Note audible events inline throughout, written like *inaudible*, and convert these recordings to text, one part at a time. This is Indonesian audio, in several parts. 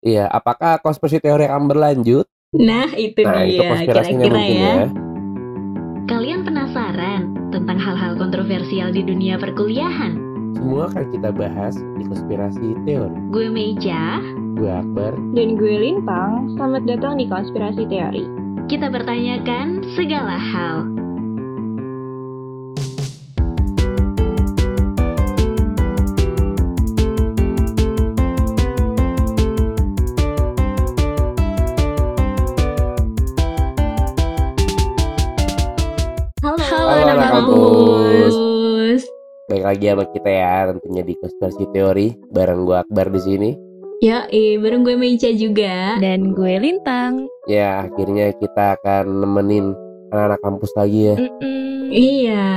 Iya, apakah konspirasi teori akan berlanjut? Nah, itu Nah, dia. Kira-kira ya. ya. Kalian penasaran tentang hal-hal kontroversial di dunia perkuliahan? Semua akan kita bahas di konspirasi teori. Gue Meja, Gue Akbar. Dan gue Lintang, selamat datang di Konspirasi Teori. kita bertanyakan segala hal. Lagi sama kita ya, tentunya di konspirasi teori bareng gue Akbar di sini. Ya, eh, bareng gue Meja juga. Dan gue Lintang. Ya, akhirnya kita akan nemenin anak-anak kampus lagi ya. Mm-mm. Iya.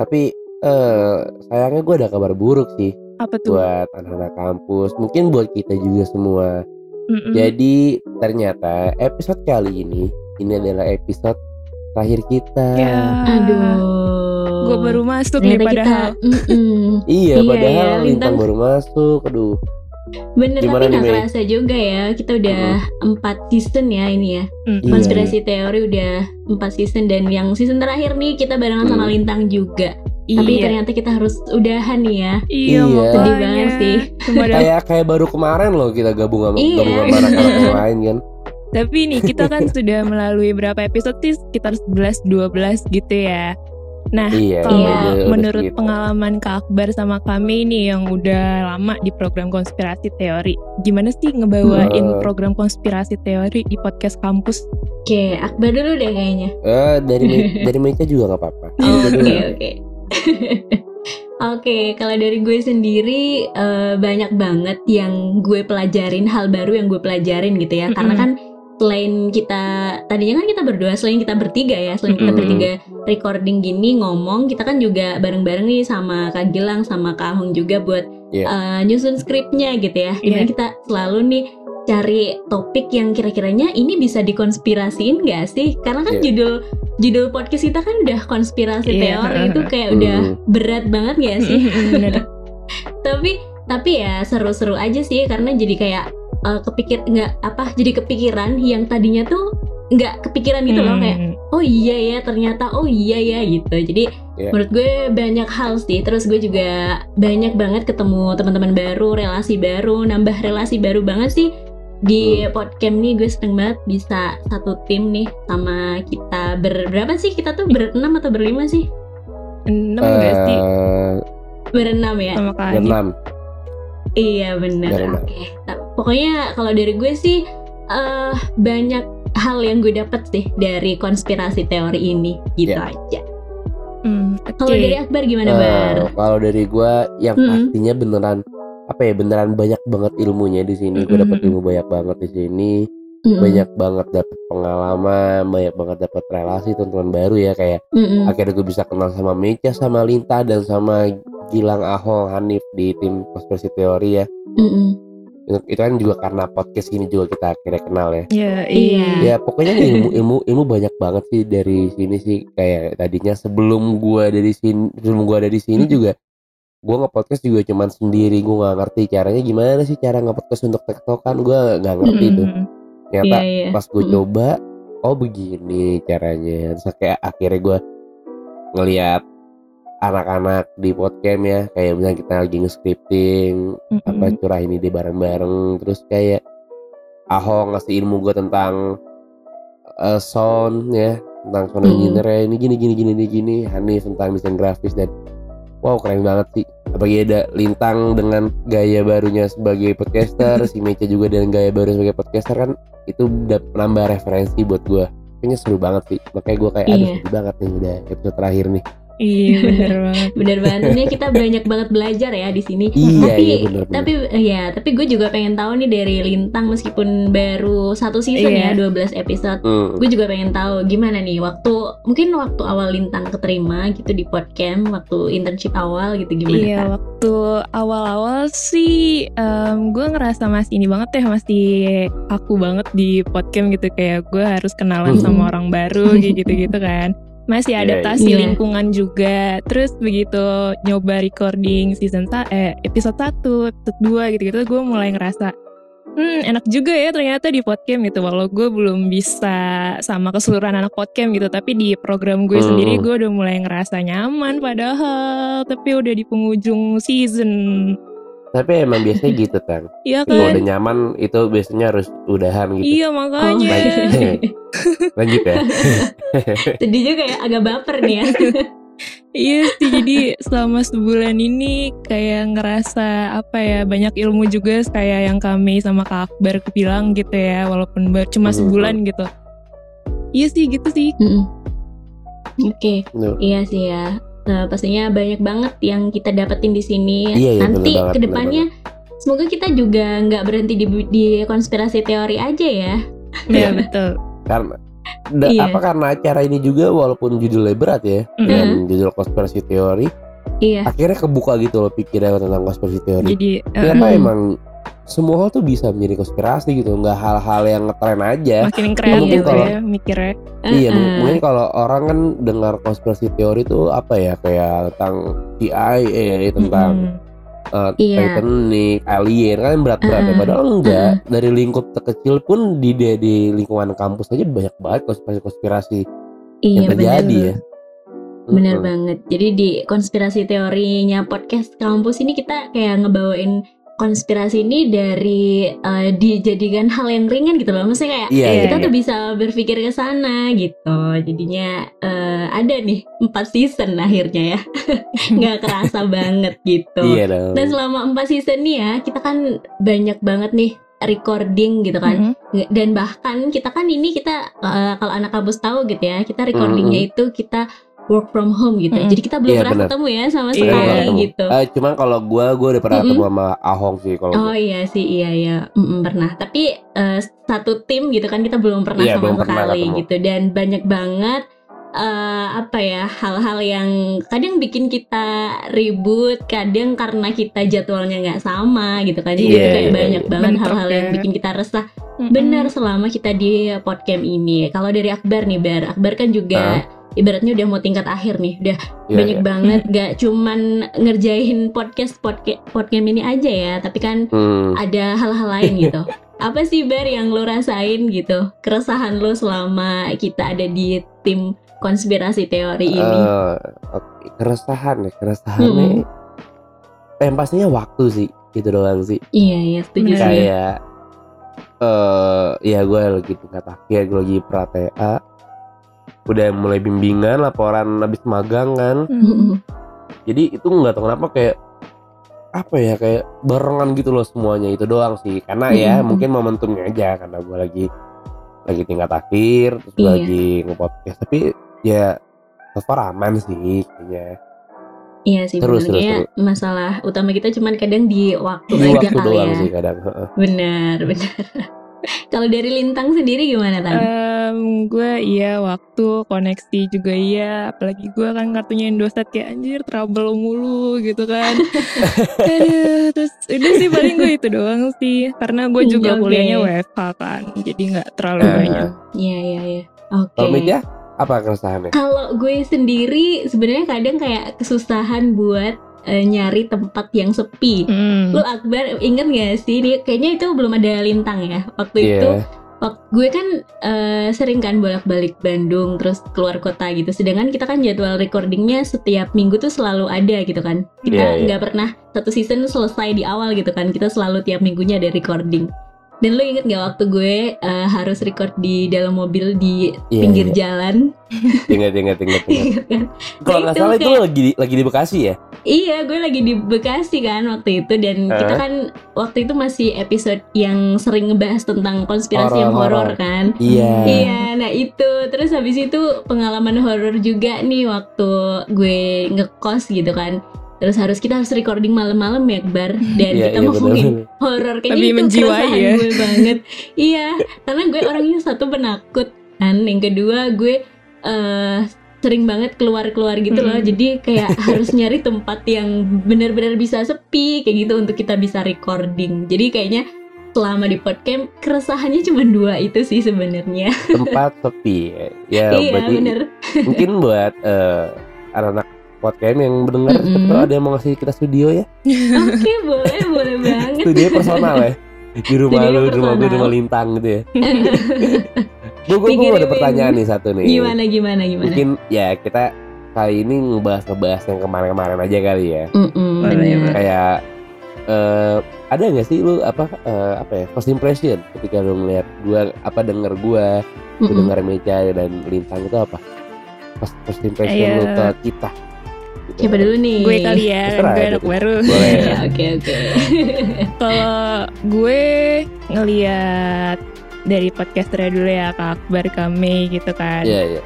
Tapi eh sayangnya gue ada kabar buruk sih Apa tuh? buat anak-anak kampus. Mungkin buat kita juga semua. Mm-mm. Jadi ternyata episode kali ini ini adalah episode terakhir kita. Ya. Aduh. Gue baru masuk nih padahal. kita, mm-mm. Iya, Iya padahal ya, Lintang Lintang. baru masuk. Aduh. Bener Gimana tapi nih, nggak kerasa juga ya Kita udah empat season ya ini ya. Iya. Konspirasi teori udah empat season Dan yang season terakhir nih kita barengan sama Hmm. Lintang juga Tapi Iya. ternyata kita harus udahan nih ya Iya, Iya. Sedih banget sih. Kayak kayak baru kemarin loh kita gabung sama Iya. gabung sama anak-anak yang *laughs* lain kan. Tapi nih kita kan *laughs* sudah melalui berapa episode sih? Sekitar 11-12 gitu ya. Nah, Iya. kalau Iya. udah menurut segitu. pengalaman Kak Akbar sama kami nih yang udah lama di program konspirasi teori, gimana sih ngebawain Hmm. program konspirasi teori di podcast kampus? Oke Akbar dulu deh kayaknya Eh, dari *laughs* dari Meja juga nggak apa-apa. Oh, Oke oke *laughs* Oke, kalau dari gue sendiri eh, banyak banget yang gue pelajarin hal baru yang gue pelajarin gitu ya. Karena Mm-mm. kan selain kita tadinya kan kita berdua, selain kita bertiga ya, selain kita Mm-mm. bertiga recording gini ngomong, kita kan juga bareng-bareng nih sama Kak Gilang sama Kak Ahung juga buat Iya. eh, nyusun skripnya gitu ya. Di mana Iya. kita selalu nih cari topik yang kira-kiranya ini bisa dikonspirasiin gak sih? Karena kan Iya. judul judul podcast kita kan udah konspirasi Iya. teori itu kayak Hmm. udah berat banget gak sih? *laughs* Tapi tapi ya seru-seru aja sih karena jadi kayak eh, kepikir nggak apa jadi kepikiran yang tadinya tuh nggak kepikiran gitu loh kayak Hmm. oh iya ya ternyata oh iya ya gitu jadi Iya. menurut gue banyak hal sih terus gue juga banyak banget ketemu teman-teman baru relasi baru nambah relasi baru banget sih di podcast nih gue seneng banget bisa satu tim nih sama kita ber berapa sih kita tuh berenam atau berlima sih enam gak sih Eh, berenam ya sama Kak Adit? enam. Iya bener. Bener. Oke. Nah, pokoknya kalau dari gue sih eh banyak hal yang gue dapet sih dari konspirasi teori ini gitu Iya. aja. Hmm, Kalau oke. dari Akbar gimana Eh, Bar? kalau dari gua yang Mm-mm. pastinya beneran apa ya beneran banyak banget ilmunya di sini. Gue dapat Mm-mm. ilmu banyak banget di sini. Mm-mm. Banyak banget dapat pengalaman, banyak banget dapat relasi teman-teman baru ya kayak Mm-mm. akhirnya gue bisa kenal sama Meja, sama Linta dan sama Gilang Ahong Hanif di tim konspirasi teori ya. Mm-mm. Itu itu kan juga karena podcast ini juga kita akhirnya kenal ya. Ya, Iya. Ya pokoknya ilmu ilmu ilmu banyak banget sih dari sini sih kayak tadinya sebelum gua dari sini sebelum gua ada di sini Hmm. juga gua nge-podcast juga cuman sendiri gua nggak ngerti caranya gimana sih cara nge-podcast untuk tektokan gua nggak ngerti tuh Mm-mm. ternyata Iya, iya. pas Mm-mm. coba oh begini caranya terus kayak akhirnya gua ngelihat anak-anak di podcast ya. Kayak misalnya kita lagi nge-scripting apa Mm-mm. curahin ide bareng-bareng. Terus kayak Ahong ngasih ilmu gue tentang eh, sound ya tentang sound engineer ya. Ini gini gini gini gini gini. Hanif tentang desain grafis dan wow keren banget sih. Apalagi ada Lintang dengan gaya barunya sebagai podcaster si Mecha juga dengan gaya baru sebagai podcaster kan itu udah nambah referensi buat gue kayaknya seru banget sih. Makanya gue kayak aduh Iya. sedih banget nih udah episode terakhir nih Iya, bener *laughs* banget. Bener banget. Ini kita banyak banget belajar ya di sini. iya tapi iya bener bener tapi ya, tapi gue juga pengen tahu nih dari Lintang meskipun baru satu season Iya. ya, 12 episode. Hmm. gue juga pengen tahu gimana nih waktu mungkin waktu awal lintang keterima gitu di podcast waktu internship awal gitu gimana Iya, Kak? waktu awal-awal sih em, gue ngerasa masih ini banget ya, masih aku banget di podcast gitu kayak gue harus kenalan Hmm. sama orang baru gitu-gitu kan. Masih Iya, adaptasi iya. lingkungan juga. Terus begitu nyoba recording season sa- eh episode 1, episode 2 gitu-gitu gue mulai ngerasa hmm enak juga ya ternyata di podcast gitu walau gue belum bisa sama keseluruhan anak podcast gitu tapi di program gue Hmm. sendiri gue udah mulai ngerasa nyaman padahal tapi udah di penghujung season Tapi emang biasanya *laughs* gitu kan. Iya Kalau kan udah nyaman itu biasanya harus udahan gitu. iya Oh, makanya *laughs* Lanjut ya. *laughs* sedih juga ya agak baper nih ya Iya sih jadi selama sebulan ini kayak ngerasa apa ya banyak ilmu juga kayak yang kami sama Kak Akbar bilang gitu ya walaupun baru cuma Mhm. sebulan gitu. Iya sih gitu sih. Oke Tuh. Iya sih ya. Nah, pastinya banyak banget yang kita dapetin di sini. Iya, iya, Nanti banget, ke depannya semoga kita juga nggak berhenti di, di konspirasi teori aja ya. Iya *laughs* betul. Karena da- Iya. apa karena acara ini juga walaupun judulnya berat ya Mm-mm. dan judul konspirasi teori Iya. akhirnya kebuka gitu loh pikiran tentang konspirasi teori. Jadi Ternyata Mm. emang semua hal tuh bisa menjadi konspirasi gitu, nggak hal-hal yang ngetren aja. makin kreatif Mungkin kalau- ya mikirnya. Iya, Uh-uh. mungkin kalau orang kan dengar konspirasi teori itu apa ya kayak tentang CIA, tentang Mm-mm. uh, Iya. Titanic, alien kan berat-berat ya. Uh-uh. Padahal enggak. Dari lingkup terkecil pun di di, di lingkungan kampus aja banyak banget konspirasi-konspirasi Iya yang terjadi benar. ya. Bener Mm-mm. banget. Jadi di konspirasi teorinya podcast kampus ini kita kayak ngebawain konspirasi ini dari eh, dijadikan hal yang ringan gitu loh. Maksudnya kayak Iya, kita iya. tuh bisa berpikir ke sana gitu. Jadinya eh, ada nih empat season akhirnya ya. *laughs* Nggak kerasa banget gitu. Iya dong. Dan selama empat season nih ya, kita kan banyak banget nih recording gitu kan. Mm-mm. Dan bahkan kita kan ini kita eh, kalau anak kampus tahu gitu ya, kita recordingnya itu kita work from home gitu. Mm-mm. Jadi kita belum Iya, pernah ketemu ya sama pernah sekali ketemu. gitu. Eh, cuman kalau gua gua udah pernah Mm-mm. ketemu sama Ahong sih kalau Oh iya sih iya ya Mm-mm, pernah. Tapi eh, satu tim gitu kan kita belum pernah Iya, sama belum pernah sekali ketemu. gitu dan banyak banget eh, apa ya hal-hal yang kadang bikin kita ribut, kadang karena kita jadwalnya nggak sama gitu kan. Jadi itu kayak iya, banyak iya. banget hal-hal yang ya. bikin kita resah. Mm-mm. Benar selama kita di podcast ini. Kalau dari Akbar nih Bar, Akbar kan juga ibaratnya udah mau tingkat akhir nih, udah Iya, banyak iya. banget gak cuman ngerjain podcast podcast podcast ini aja ya, tapi kan Hmm. ada hal-hal lain *laughs* gitu. Apa sih Bar yang lo rasain gitu? Keresahan lo selama kita ada di tim konspirasi teori ini? Eh, oke. keresahan ya, keresahannya yang pastinya waktu sih, gitu doang sih. iya iya setuju kayak eh ya gue lagi tingkat akhir gue lagi pra TA udah mulai bimbingan laporan habis magang kan Mm. jadi itu nggak tahu kenapa kayak apa ya kayak barengan gitu loh semuanya itu doang sih karena ya Mm-mm. mungkin momentumnya aja karena gue lagi lagi tingkat akhir terus Iya. lagi nge-podcast tapi ya so far aman sih kayaknya Iya sih Terus, terus, masalah utama kita cuman kadang di waktu di aja waktu kali doang ya. sih kadang heeh. Benar, *laughs* benar. Kalau dari Lintang sendiri gimana Tan? Gue iya waktu koneksi juga iya apalagi gue kan kartunya Indosat kayak anjir trouble mulu gitu kan *laughs* Aduh, terus udah sih paling gue itu doang sih karena gue juga Oke. kuliahnya WFH kan jadi nggak terlalu Eh, banyak Iya, iya, iya. Oke. kalau Meja apa keresahannya Kalau gue sendiri sebenarnya kadang kayak kesusahan buat eh, nyari tempat yang sepi. Hmm. Lu Akbar inget gak sih? Ini kayaknya itu belum ada lintang ya. Waktu Iya. itu gue kan eh, sering kan bolak-balik Bandung terus keluar kota gitu. Sedangkan kita kan jadwal recordingnya setiap minggu tuh selalu ada gitu kan. Kita Iya, iya. nggak pernah satu season selesai di awal gitu kan. Kita selalu tiap minggunya ada recording. Dan lu inget gak waktu gue eh, harus record di dalam mobil di Iya, pinggir iya. jalan? ingat ingat ingat ingat *laughs* kan? kalau nggak itu salah itu kayak- lagi di, lagi di Bekasi ya Iya, gue lagi di Bekasi kan waktu itu dan Eh? kita kan waktu itu masih episode yang sering ngebahas tentang konspirasi yang Horor-horor. horor kan. Iya. Iya, nah itu terus habis itu pengalaman horor juga nih waktu gue ngekos gitu kan. Terus harus kita harus recording malam-malam ya Bar dan Iya, kita iya, ngomongin horor kayaknya Lebih itu menjiwai ya. gue banget. iya, karena gue orangnya satu penakut kan, yang kedua gue eh sering banget keluar-keluar gitu loh. Mm. Jadi kayak *laughs* harus nyari tempat yang benar-benar bisa sepi kayak gitu untuk kita bisa recording. Jadi kayaknya selama di podcast keresahannya cuma dua itu sih sebenarnya. tempat sepi ya *laughs* iya, berarti bener. mungkin buat eh, anak-anak podcast yang mendengar siapa tahu ada yang mau ngasih kita studio ya Oke, boleh, boleh *laughs* banget. studio personal ya di rumah lu, di rumah gue, di rumah lintang gitu ya. Gue gue ada pertanyaan nih satu nih. gimana gimana gimana Mungkin ya kita kali ini ngebahas ngebahas yang kemarin-kemarin aja kali ya. Bener. boleh. Kayak eh ada nggak sih lu apa eh, apa ya first impression ketika lu ngeliat gua apa denger gua lu Mm-mm. denger Meja dan Lintang itu apa first, first impression Iya. lu ke kita Gitu. siapa dulu nih gue kali ya Terserah gue anak baru *laughs* oke oke kalau gue ngeliat dari podcasternya dulu ya Kak Akbar kami gitu kan. Iya iya.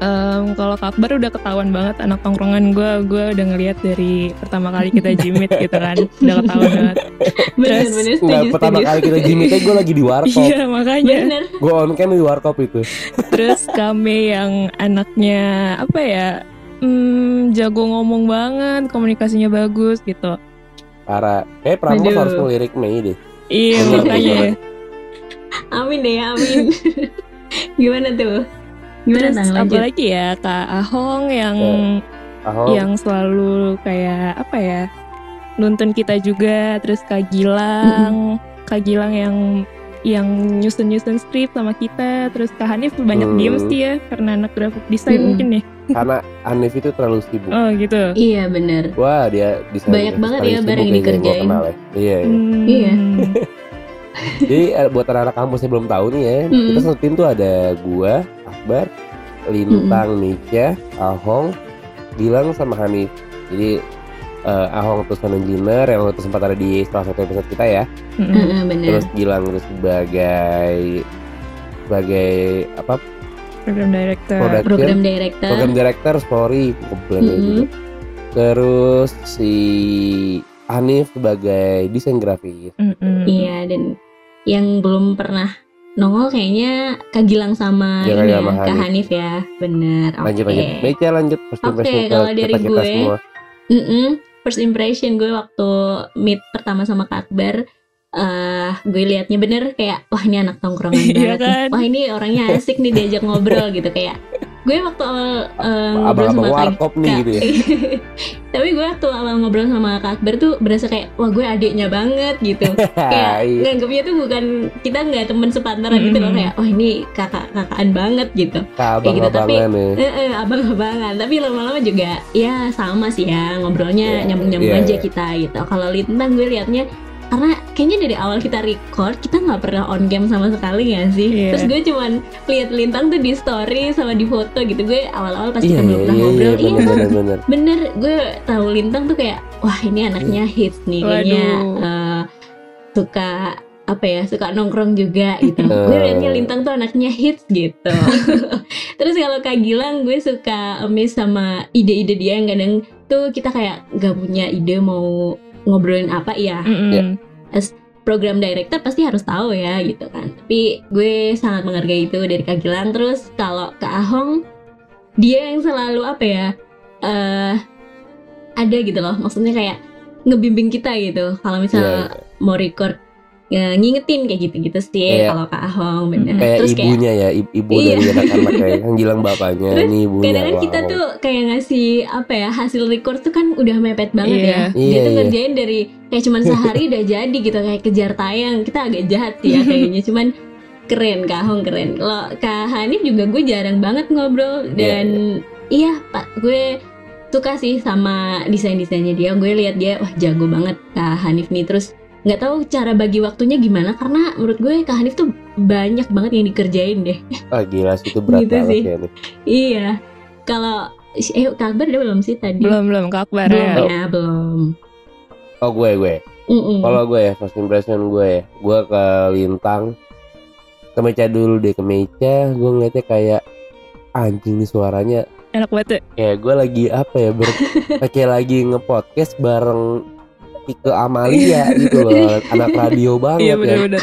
Em, kalau Kak Akbar udah ketahuan banget anak tongkrongan gue gue udah ngeliat dari pertama kali kita jimit gitu kan. *laughs* Udah ketahuan banget. Bener Terus, bener Nggak, setuju pertama setuju. kali kita jimitnya gue lagi di warkop. Iya makanya. Bener. Gue on cam di warkop itu. Terus kami yang anaknya apa ya hmm, jago ngomong banget komunikasinya bagus gitu. Para eh Aduh. harus ngelirik Mei deh. Iya makanya. Amin deh amin *laughs* gimana tuh gimana terus tang lanjut apalagi ya Kak Ahong yang Ahong yang selalu kayak apa ya nuntun kita juga terus Kak Gilang Kak Gilang yang yang nyusun-nyusun skrip sama kita terus Kak Hanif banyak Hmm. diem sih ya karena anak graphic design Mm-mm. mungkin ya *laughs* karena Hanif itu terlalu sibuk oh gitu iya bener wah dia desain Banyak banget ya, Bar, sibuk yang dikerjain. ya. iya, iya. Hmm. Iya. *laughs* Jadi eh, buat anak-anak kampus yang belum tahu nih ya, Mm-mm. kita satu tim tuh ada gua, Akbar, Lintang, Mica, Ahong, Gilang sama Hanif. Jadi eh, Ahong sound engineer yang waktu sempat ada di salah satu episode kita ya. Heeh, bener Terus Gilang terus sebagai sebagai apa program director production program director program director story kebetulan Mm-mm. juga. Terus si Hanif sebagai desain grafis. Mm-mm. iya dan yang belum pernah nongol kayaknya Kak Gilang sama Iya, ini Kak ya, sama Kak Hanif. Hanif ya bener Lanjut oke lanjut. Meca lanjut first Oke, impression kalau dari kita, kita gue, semua. Mm-mm. First impression gue waktu meet pertama sama Kak Akbar eh gue liatnya bener kayak wah ini anak tongkrongan *laughs* Iya banget kan? wah ini orangnya asik nih diajak ngobrol gitu kayak gue waktu awal eh, ngobrol sama Kak warkop nih gitu ya. *laughs* tapi gue waktu awal ngobrol sama Kak Akbar tuh berasa kayak wah gue adiknya banget gitu *laughs* kayak Iya. nganggapnya tuh bukan kita nggak temen sepantaran gitu loh Mm-mm. kayak oh ini kakak kakaan banget gitu kayak gitu, tapi- ya. Eh, eh, abang-abangan tapi lama-lama juga ya sama sih ya ngobrolnya Iya, nyambung-nyambung iya, aja iya. kita gitu kalau lintang gue liatnya karena kayaknya dari awal kita record kita nggak pernah on cam sama sekali ya sih. Iya. terus gue cuman lihat lintang tuh di story sama di foto gitu. Gue awal-awal pas Iya, kita belum iya, pernah iya, ngobrol iya, iya bener, bener, bener. bener gue tahu lintang tuh kayak wah ini anaknya hits nih kayaknya. Waduh. eh, suka apa ya suka nongkrong juga gitu. Gue liatnya lintang tuh anaknya hits gitu. *laughs* Terus kalau kak Gilang gue suka amazed sama ide-ide dia yang kadang tuh kita kayak gak punya ide mau ngobrolin apa ya Mm-mm. program director pasti harus tahu ya gitu kan. Tapi gue sangat menghargai itu dari Kak Gilang. Terus kalau Kak Ahong dia yang selalu apa ya eh ada gitu loh. Maksudnya kayak ngebimbing kita gitu. Kalau misalnya Iya, mau record ya, ngingetin kayak gitu-gitu sih Iya. kalau Kak Ahong bener Kayak terus kayak ibunya ya, i- ibu Iya. dari anak-anak kayak *laughs* yang Gilang bapaknya, Terus ini ibunya. kadang-kadang kita wow. tuh kayak ngasih apa ya hasil record tuh kan udah mepet banget Iya. ya dia Iya, tuh iya. ngerjain dari kayak cuman *laughs* sehari udah jadi gitu kayak kejar tayang kita agak jahat sih ya *laughs* kayaknya cuman keren Kak Hong keren kalau Kak Hanif juga gue jarang banget ngobrol dan iya pak gue suka sih sama desain desainnya dia gue lihat dia wah jago banget Kak Hanif nih terus nggak tahu cara bagi waktunya gimana karena menurut gue Kak Hanif tuh banyak banget yang dikerjain deh *laughs* Ah gila sih itu berat Gitu banget sih. ya nih. Iya. Kalau eh Kak Akbar udah belum sih tadi? belum belum Kak Akbar Belum ya ya, belum. Oh gue gue. Mm-mm. Kalau gue ya first impression gue ya, gue ke Lintang, ke Meca dulu deh ke Meca, gue ngeliatnya kayak anjing nih suaranya enak banget ya. kayak gue lagi apa ya ber *laughs* kayak lagi ngepodcast bareng Ike Amalia gitu loh *laughs* anak radio banget iya ya benar-benar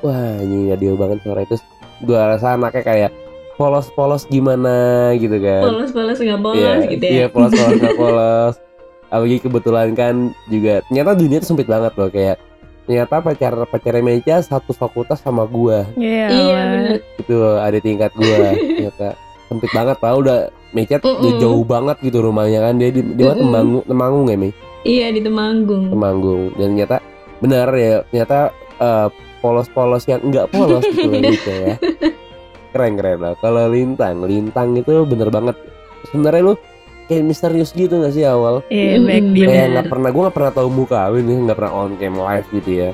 wah ini radio banget suara itu gue rasa anaknya kayak polos-polos gimana gitu kan Polos-polos nggak polos iya, gitu ya. iya polos-polos nggak polos apalagi kebetulan kan juga ternyata dunia itu sempit banget loh kayak ternyata pacar pacarnya Meja satu fakultas sama gua iya Iya aman. bener. gitu ada tingkat gua *laughs* ternyata sempit banget tau udah Meja tuh udah Mm-mm. jauh banget gitu rumahnya kan dia di dia mah Mm-mm. temanggung temanggung ya Mei Iya di Temanggung. temanggung dan ternyata benar ya ternyata eh, polos-polos yang enggak polos gitu loh *laughs* gitu ya keren keren lah kalau lintang lintang itu bener banget sebenarnya lu kayak misterius gitu gak sih awal Iya, Mm, back bener. kayak nggak pernah gue nggak pernah tahu muka Awin nih nggak pernah on cam live gitu ya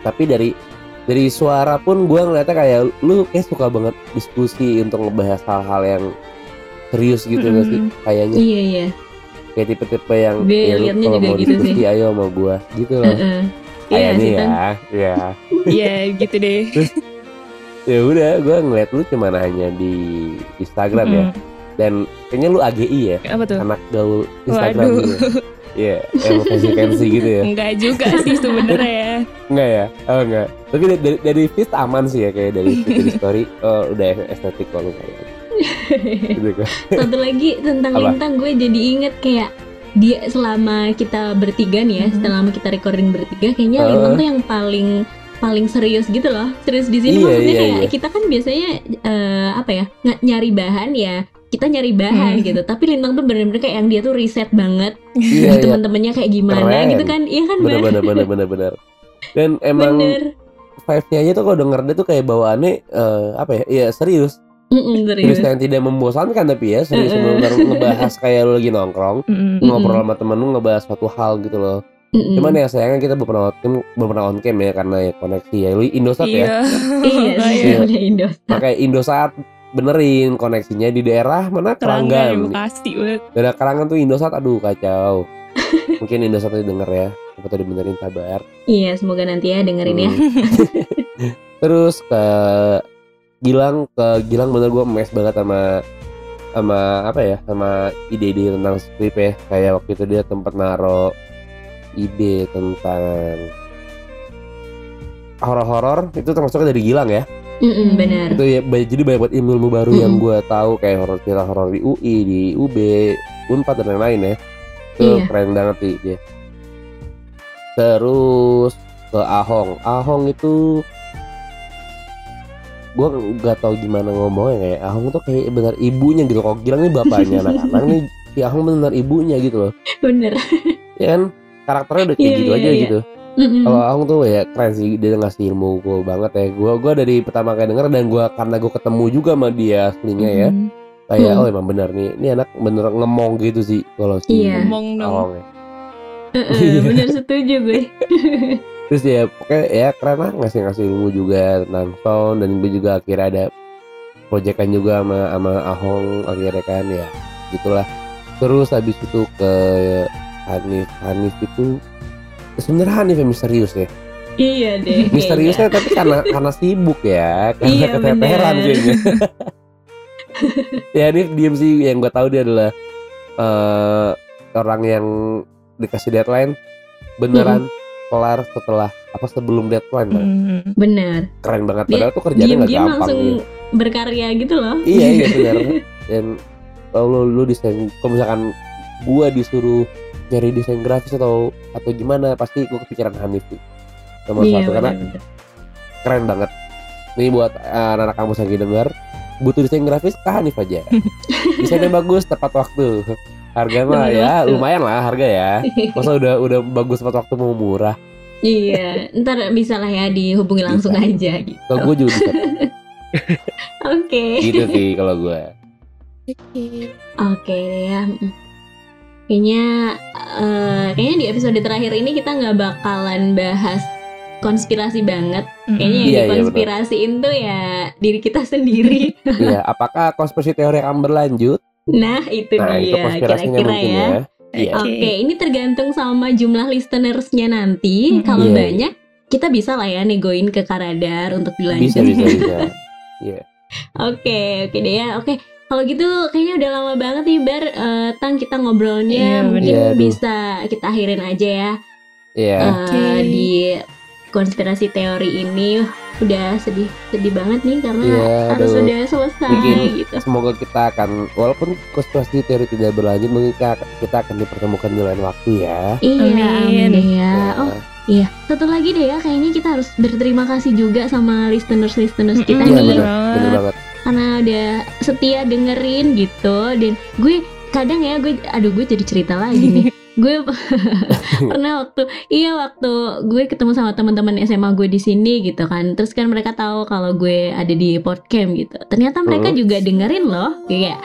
tapi dari dari suara pun gue ngeliatnya kayak lu kayak suka banget diskusi untuk ngebahas hal-hal yang serius gitu nggak sih Mm. kayaknya Iya iya. Kayak tipe-tipe yang Gue ya lu kalau mau gitu diskusi sih. ayo sama gue gitu loh Heeh. Iya kayaknya sih ya ya *laughs* Iya, gitu deh. ya udah gue ngeliat lu cuman hanya di Instagram ya Mm. dan kayaknya lu AGI ya Apa tuh? anak gaul Instagram Waduh. gitu Iya, yang fancy fancy gitu ya. Enggak juga sih sebenarnya ya. Enggak ya? Oh enggak. Tapi dari, dari, dari feed aman sih ya kayak dari feed dari story. Oh udah estetik kok lumayan. Gitu kan. *laughs* Satu lagi tentang Apa? lintang gue jadi inget kayak dia selama kita bertiga nih ya, Mhm. selama kita recording bertiga kayaknya Uh. lintang tuh yang paling paling serius gitu loh. Serius di sini Iya, maksudnya iya, kayak iya. kita kan biasanya eh, apa ya? ng- nyari bahan ya kita nyari bahan Hmm. gitu tapi lintang tuh bener-bener kayak yang dia tuh riset banget Iya, iya. teman-temannya kayak gimana Keren. gitu kan iya kan Bener bener bener bener bener. Dan *laughs* emang bener vibe-nya aja tuh kalau denger dia tuh kayak bawaannya eh, apa ya? Iya serius. Mm-mm, serius Serius yang tidak membosankan tapi ya serius Uh-uh. bener ngebahas *laughs* kayak lu lagi nongkrong Mm. ngobrol sama temen lu ngebahas suatu hal gitu loh. Mm-mm. Cuman ya sayangnya kita belum pernah on cam, belum pernah on cam ya karena ya koneksi ya. Lu Indosat ya. Iya. *laughs* iya sih Iya. udah Indo Pakai Indosat benerin koneksinya di daerah mana Keranggan. Banget. Daerah Karangan tuh Indosat aduh kacau. Mungkin Indosat itu denger ya. Siapa tuh dibenerin sabar. iya semoga nanti ya dengerin ya Hmm. *laughs* Terus ke Gilang ke Gilang bener gue mes banget sama sama apa ya sama ide-ide tentang skrip ya. Kayak waktu itu dia tempat naro ide tentang horor-horor itu termasuknya dari Gilang ya? Mm-mm, bener. Itu ya jadi banyak banget ilmu-ilmu baru yang Mm-mm. gue tahu kayak horor cerita horor di UI di UB Unpad dan lain-lain ya. Itu Iya. keren banget sih dia. Terus ke Ahong. Ahong itu gue nggak tahu gimana ngomongnya kayak Ahong tuh kayak benar ibunya gitu kok Gilang nih bapaknya *laughs* anak-anak nih si Ahong benar ibunya gitu loh bener ya kan karakternya udah kayak Iya, gitu iya, aja iya. gitu Mm-mm. kalau Ahong tuh ya keren sih dia ngasih ilmu gue banget ya gue gua dari pertama kali denger dan gue karena gue ketemu juga sama dia aslinya ya Mm. kayak Hmm. oh emang benar nih ini anak bener ngemong gitu sih kalau si Iya. Ngomong dong. Ahong ya. Iya. bener setuju gue *laughs* terus ya pokoknya ya keren lah ngasih ngasih ilmu juga tentang sound dan gue juga akhirnya ada proyekan juga sama sama Ahong akhirnya kan ya gitulah. Terus habis itu ke Hanif Hanif itu sebenarnya Hanif yang misterius ya? Iya deh. Misteriusnya tapi karena karena sibuk ya karena Iya, keteteran kayaknya. *laughs* Ya Hanif diem sih yang gue tahu dia adalah eh orang yang dikasih deadline beneran kelar setelah apa sebelum deadline. Mm. bener keren banget Dia padahal tuh kerjanya nggak gampang langsung ya. berkarya gitu loh iya iya *laughs* benar dan kalau lu, lu desain kalau misalkan gua disuruh nyari desain grafis atau atau gimana pasti gua kepikiran Hanif sih nomor iya satu karena bener, bener. keren banget ini buat eh, anak-anak kampus yang lagi denger butuh desain grafis ke Hanif aja *laughs* desainnya bagus tepat waktu harga mah ya waktu. lumayan lah harga ya masa udah udah bagus tepat waktu mau murah iya ntar bisa lah ya dihubungi langsung Bisa. aja gitu kalau gue juga bisa *laughs* oke gitu sih kalau gue Oke. Oke deh ya. Kayaknya eh, kayaknya di episode terakhir ini kita nggak bakalan bahas konspirasi banget. Kayaknya yang Iya, iya, dikonspirasiin tuh ya diri kita sendiri. Iya, apakah konspirasi teori akan berlanjut? Nah itu Nah, dia kira-kira ya. ya. Iya. Oke, ini tergantung sama jumlah listenersnya nanti. Mm-mm. Kalau Iya. banyak, kita bisa lah ya negoin ke Karadar untuk dilanjut. Bisa, bisa, *laughs* bisa. Oke, oke deh ya. Oke, kalau gitu kayaknya udah lama banget nih Bar. Eh, Tang kita ngobrolnya Iya, mungkin. Iya, aduh. bisa kita akhirin aja ya. Iya. Eh, Oke. Di konspirasi teori ini udah sedih sedih banget nih karena Iya, harus aduh. udah selesai Bikin- gitu. Semoga kita akan walaupun konspirasi teori tidak berlanjut, mungkin kita, kita akan dipertemukan di lain waktu ya. Iya, Amin. ya. Oh, Nah, iya. Satu lagi deh ya, kayaknya kita harus berterima kasih juga sama listeners-listeners kita Mm-mm, Iya nih. benar, benar banget. karena udah setia dengerin gitu dan gue kadang ya gue aduh gue jadi cerita lagi nih *laughs* gue *laughs* pernah waktu iya waktu gue ketemu sama teman-teman SMA gue di sini gitu kan terus kan mereka tahu kalau gue ada di podcast gitu ternyata mereka Hmm. juga dengerin loh kayak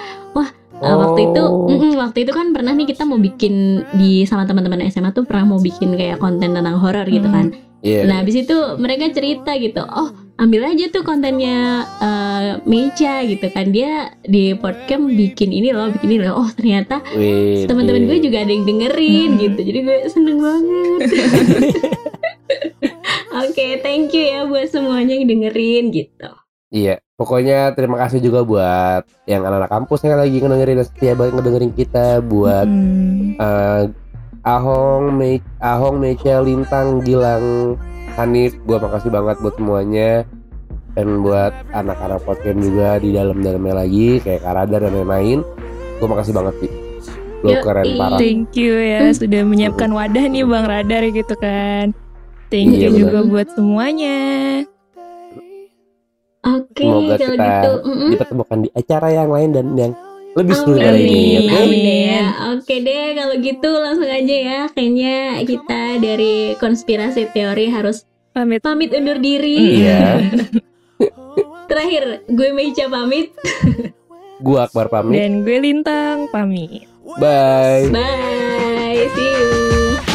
Uh, waktu itu Oh. mm-mm, waktu itu kan pernah nih kita mau bikin di sama teman-teman SMA tuh pernah mau bikin kayak konten tentang horor gitu Hmm. Iya. Nah, habis itu mereka cerita gitu, "Oh, ambil aja tuh kontennya eh, Mecha gitu kan. Dia di podcast bikin ini loh, bikin ini loh. Oh, ternyata teman-teman gue wih. juga ada yang dengerin Hmm. gitu. Jadi gue seneng banget. *laughs* Oke, thank you ya buat semuanya yang dengerin gitu. Iya, pokoknya terima kasih juga buat yang anak-anak kampus yang lagi ngedengerin dan setia banget ngedengerin kita buat Hmm. eh, Ahong, Me Ahong, Mecha, Lintang, Gilang, Hanif, gua makasih banget buat semuanya dan buat anak-anak podcast juga di dalam-dalamnya lagi kayak Karada dan lain-lain. Gua makasih banget sih. Lo keren parah. Thank you ya Hmm. sudah menyiapkan wadah nih Bang Radar gitu kan. Thank Iya, you benar. juga buat semuanya. Oke, Semoga kalau kita gitu. mm-mm. dipertemukan di acara yang lain dan yang lebih seru dari ini. Oke. Amin deh ya. Oke deh kalau gitu langsung aja ya. Kayaknya kita dari konspirasi teori harus Pamit. pamit undur diri. Iya. *laughs* Terakhir gue Meja pamit. *laughs* Gua Akbar pamit. Dan gue Lintang pamit. Bye. Bye. See you.